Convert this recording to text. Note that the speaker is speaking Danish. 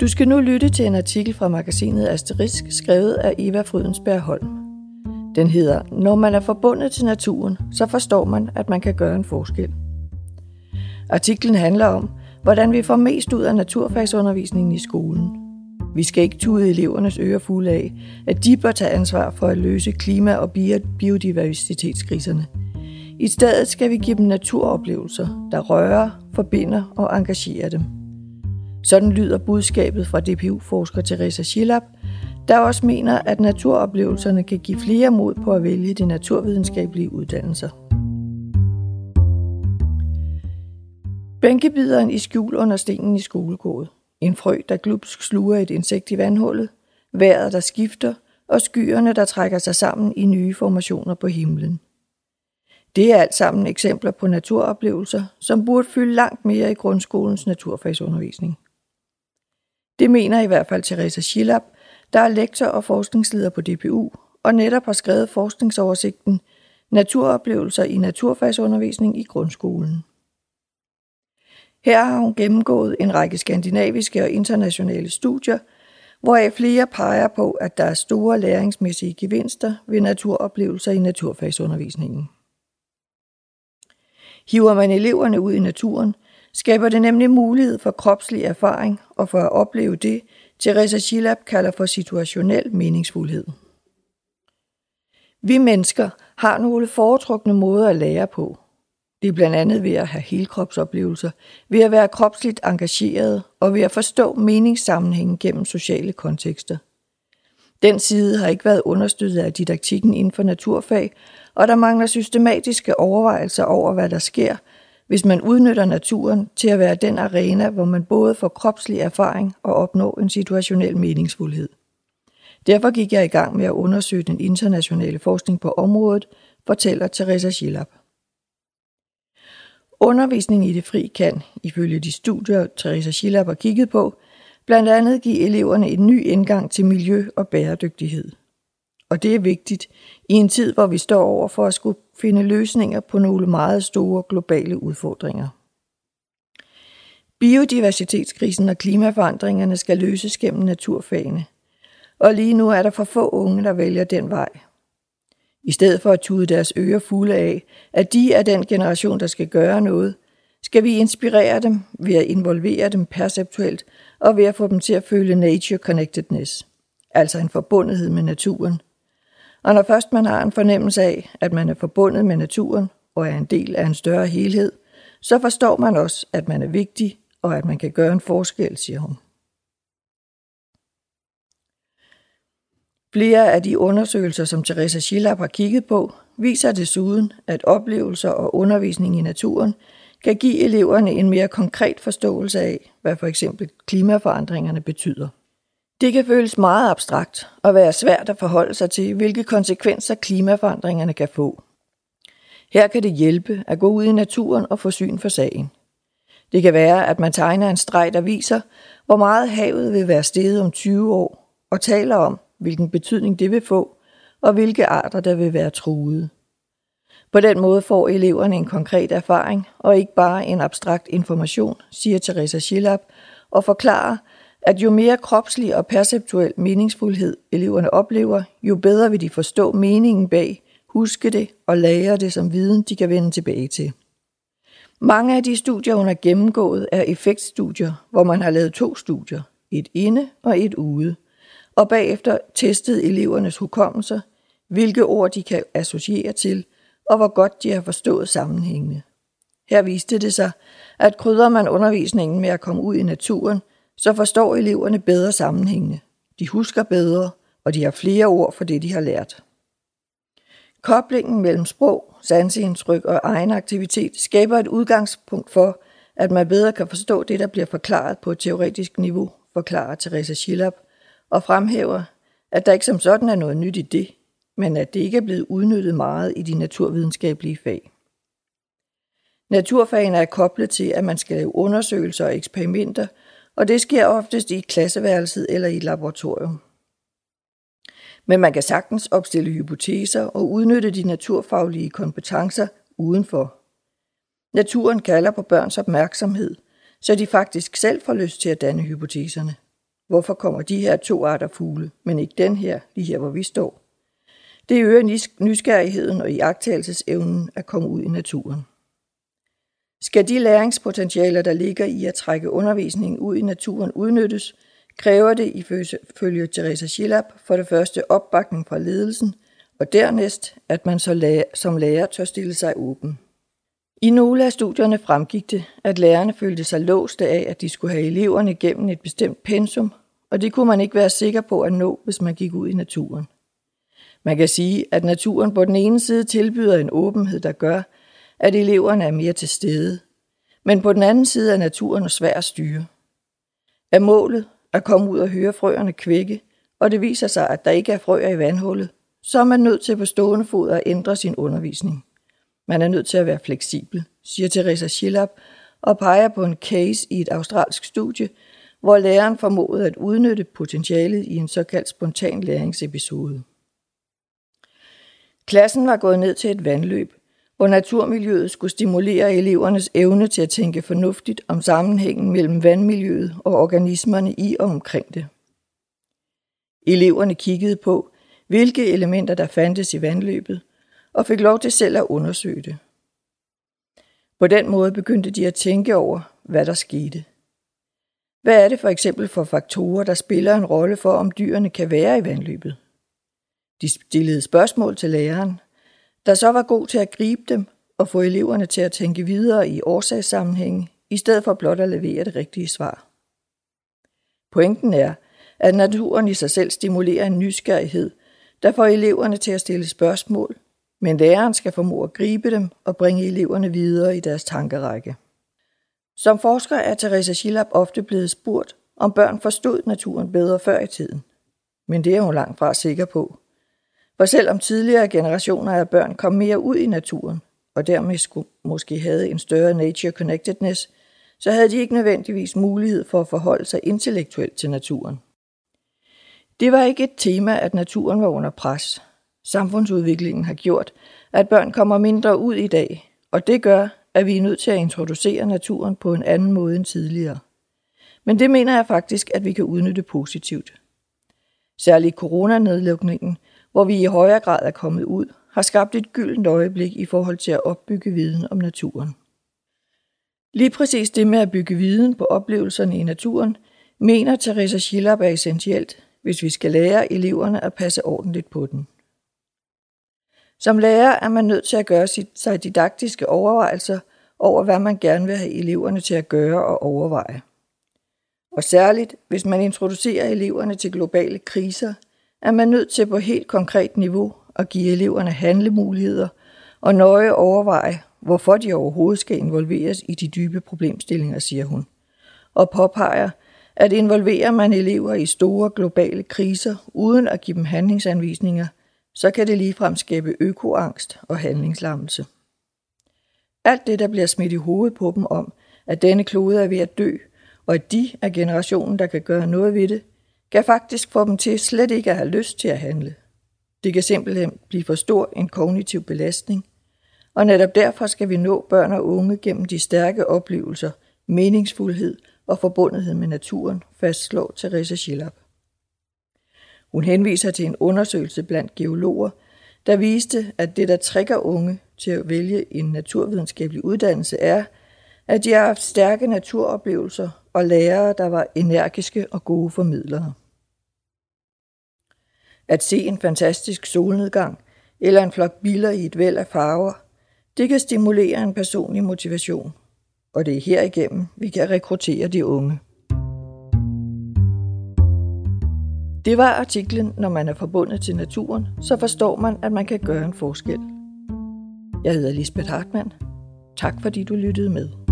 Du skal nu lytte til en artikel fra magasinet Asterisk, skrevet af Eva Frydensberg Holm. Den hedder, Når man er forbundet til naturen, så forstår man, at man kan gøre en forskel. Artiklen handler om, hvordan vi får mest ud af naturfagsundervisningen i skolen. Vi skal ikke tude elevernes ører fulde af, at de bør tage ansvar for at løse klima- og biodiversitetskriserne. I stedet skal vi give dem naturoplevelser, der rører, forbinder og engagerer dem. Sådan lyder budskabet fra DPU-forsker Teresa Schillab, der også mener, at naturoplevelserne kan give flere mod på at vælge de naturvidenskabelige uddannelser. Bænkebideren i skjul under stenen i skolegået. En frø, der glupsk sluger et insekt i vandhullet. Vejret, der skifter, og skyerne, der trækker sig sammen i nye formationer på himlen. Det er alt sammen eksempler på naturoplevelser, som burde fylde langt mere i grundskolens naturfagsundervisning. Det mener i hvert fald Teresa Schillab, der er lektor og forskningsleder på DPU, og netop har skrevet forskningsoversigten Naturoplevelser i naturfagsundervisning i grundskolen. Her har hun gennemgået en række skandinaviske og internationale studier, hvoraf flere peger på, at der er store læringsmæssige gevinster ved naturoplevelser i naturfagsundervisningen. Hiver man eleverne ud i naturen, skaber det nemlig mulighed for kropslig erfaring og for at opleve det, Teresa Schillab kalder for situationel meningsfuldhed. Vi mennesker har nogle foretrukne måder at lære på. Det er blandt andet ved at have helkropsoplevelser, ved at være kropsligt engageret og ved at forstå meningssammenhængen gennem sociale kontekster. Den side har ikke været understøttet af didaktikken inden for naturfag, og der mangler systematiske overvejelser over, hvad der sker, hvis man udnytter naturen til at være den arena, hvor man både får kropslig erfaring og opnår en situationel meningsfuldhed. Derfor gik jeg i gang med at undersøge den internationale forskning på området, fortæller Teresa Schillab. Undervisning i det fri kan, ifølge de studier, Teresa Schillab har kigget på, blandt andet give eleverne en ny indgang til miljø og bæredygtighed. Og det er vigtigt i en tid, hvor vi står over for at skulle finde løsninger på nogle meget store globale udfordringer. Biodiversitetskrisen og klimaforandringerne skal løses gennem naturfagene. Og lige nu er der for få unge, der vælger den vej. I stedet for at tude deres ører fulde af, at de er den generation, der skal gøre noget, skal vi inspirere dem ved at involvere dem perceptuelt og ved at få dem til at føle nature connectedness, altså en forbundethed med naturen. Og når først man har en fornemmelse af, at man er forbundet med naturen og er en del af en større helhed, så forstår man også, at man er vigtig og at man kan gøre en forskel, siger hun. Flere af de undersøgelser, som Teresa Schillab har kigget på, viser desuden, at oplevelser og undervisning i naturen kan give eleverne en mere konkret forståelse af, hvad for eksempel klimaforandringerne betyder. Det kan føles meget abstrakt og være svært at forholde sig til, hvilke konsekvenser klimaforandringerne kan få. Her kan det hjælpe at gå ud i naturen og få syn for sagen. Det kan være, at man tegner en streg, der viser, hvor meget havet vil være steget om 20 år, og taler om, hvilken betydning det vil få, og hvilke arter, der vil være truede. På den måde får eleverne en konkret erfaring, og ikke bare en abstrakt information, siger Teresa Schillab, og forklarer, at jo mere kropslig og perceptuel meningsfuldhed eleverne oplever, jo bedre vil de forstå meningen bag, huske det og lære det som viden, de kan vende tilbage til. Mange af de studier, hun har gennemgået, er effektstudier, hvor man har lavet to studier, et inde og et ude, og bagefter testet elevernes hukommelser, hvilke ord de kan associere til, og hvor godt de har forstået sammenhængene. Her viste det sig, at krydder man undervisningen med at komme ud i naturen, så forstår eleverne bedre sammenhængende. De husker bedre, og de har flere ord for det, de har lært. Koblingen mellem sprog, sanseindtryk og egen aktivitet skaber et udgangspunkt for, at man bedre kan forstå det, der bliver forklaret på et teoretisk niveau, forklarer Teresa Schillab, og fremhæver, at der ikke som sådan er noget nyt i det, men at det ikke er blevet udnyttet meget i de naturvidenskabelige fag. Naturfagene er koblet til, at man skal lave undersøgelser og eksperimenter, og det sker oftest i klasseværelset eller i et laboratorium. Men man kan sagtens opstille hypoteser og udnytte de naturfaglige kompetencer udenfor. Naturen kalder på børns opmærksomhed, så de faktisk selv får lyst til at danne hypoteserne. Hvorfor kommer de her to arter fugle, men ikke den her, lige her hvor vi står? Det øger nysgerrigheden og iagttagelsesevnen at komme ud i naturen. Skal de læringspotentialer, der ligger i at trække undervisningen ud i naturen, udnyttes, kræver det ifølge Teresa Schillab for det første opbakning fra ledelsen, og dernæst, at man så lærer, som lærer tør stille sig åben. I nogle af studierne fremgik det, at lærerne følte sig låste af, at de skulle have eleverne igennem et bestemt pensum, og det kunne man ikke være sikker på at nå, hvis man gik ud i naturen. Man kan sige, at naturen på den ene side tilbyder en åbenhed, der gør, at eleverne er mere til stede, men på den anden side er naturen svær at styre. Er målet at komme ud og høre frøerne kvække, og det viser sig, at der ikke er frøer i vandhullet, så er man nødt til på stående fod at ændre sin undervisning. Man er nødt til at være fleksibel, siger Teresa Schillap, og peger på en case i et australsk studie, hvor læreren formåede at udnytte potentialet i en såkaldt spontan læringsepisode. Klassen var gået ned til et vandløb, hvor naturmiljøet skulle stimulere elevernes evne til at tænke fornuftigt om sammenhængen mellem vandmiljøet og organismerne i og omkring det. Eleverne kiggede på, hvilke elementer der fandtes i vandløbet, og fik lov til selv at undersøge det. På den måde begyndte de at tænke over, hvad der skete. Hvad er det for eksempel for faktorer, der spiller en rolle for, om dyrene kan være i vandløbet? De stillede spørgsmål til læreren, der så var god til at gribe dem og få eleverne til at tænke videre i årsagssammenhæng, i stedet for blot at levere det rigtige svar. Pointen er, at naturen i sig selv stimulerer en nysgerrighed, der får eleverne til at stille spørgsmål, men læreren skal formå at gribe dem og bringe eleverne videre i deres tankerække. Som forsker er Teresa Schillab ofte blevet spurgt, om børn forstod naturen bedre før i tiden. Men det er hun langt fra sikker på. For selvom tidligere generationer af børn kom mere ud i naturen, og dermed skulle, måske havde en større nature connectedness, så havde de ikke nødvendigvis mulighed for at forholde sig intellektuelt til naturen. Det var ikke et tema, at naturen var under pres. Samfundsudviklingen har gjort, at børn kommer mindre ud i dag, og det gør, at vi er nødt til at introducere naturen på en anden måde end tidligere. Men det mener jeg faktisk, at vi kan udnytte positivt. Særligt coronanedlukningen hvor vi i højere grad er kommet ud, har skabt et gyldent øjeblik i forhold til at opbygge viden om naturen. Lige præcis det med at bygge viden på oplevelserne i naturen, mener Teresa Schillab er essentielt, hvis vi skal lære eleverne at passe ordentligt på den. Som lærer er man nødt til at gøre sig didaktiske overvejelser over, hvad man gerne vil have eleverne til at gøre og overveje. Og særligt, hvis man introducerer eleverne til globale kriser – er man nødt til på helt konkret niveau at give eleverne handlemuligheder og nøje overveje, hvorfor de overhovedet skal involveres i de dybe problemstillinger, siger hun. Og påpeger, at involverer man elever i store globale kriser uden at give dem handlingsanvisninger, så kan det ligefrem skabe økoangst og handlingslammelse. Alt det, der bliver smidt i hovedet på dem om, at denne klode er ved at dø, og at de er generationen, der kan gøre noget ved det, kan faktisk få dem til slet ikke at have lyst til at handle. Det kan simpelthen blive for stor en kognitiv belastning, og netop derfor skal vi nå børn og unge gennem de stærke oplevelser, meningsfuldhed og forbundethed med naturen, fastslår Teresa Schillap. Hun henviser til en undersøgelse blandt geologer, der viste, at det, der trækker unge til at vælge en naturvidenskabelig uddannelse, er, at de har haft stærke naturoplevelser og lærere, der var energiske og gode formidlere. At se en fantastisk solnedgang eller en flok biler i et væld af farver, det kan stimulere en personlig motivation. Og det er herigennem, vi kan rekruttere de unge. Det var artiklen, når man er forbundet til naturen, så forstår man, at man kan gøre en forskel. Jeg hedder Lisbeth Hartmann. Tak fordi du lyttede med.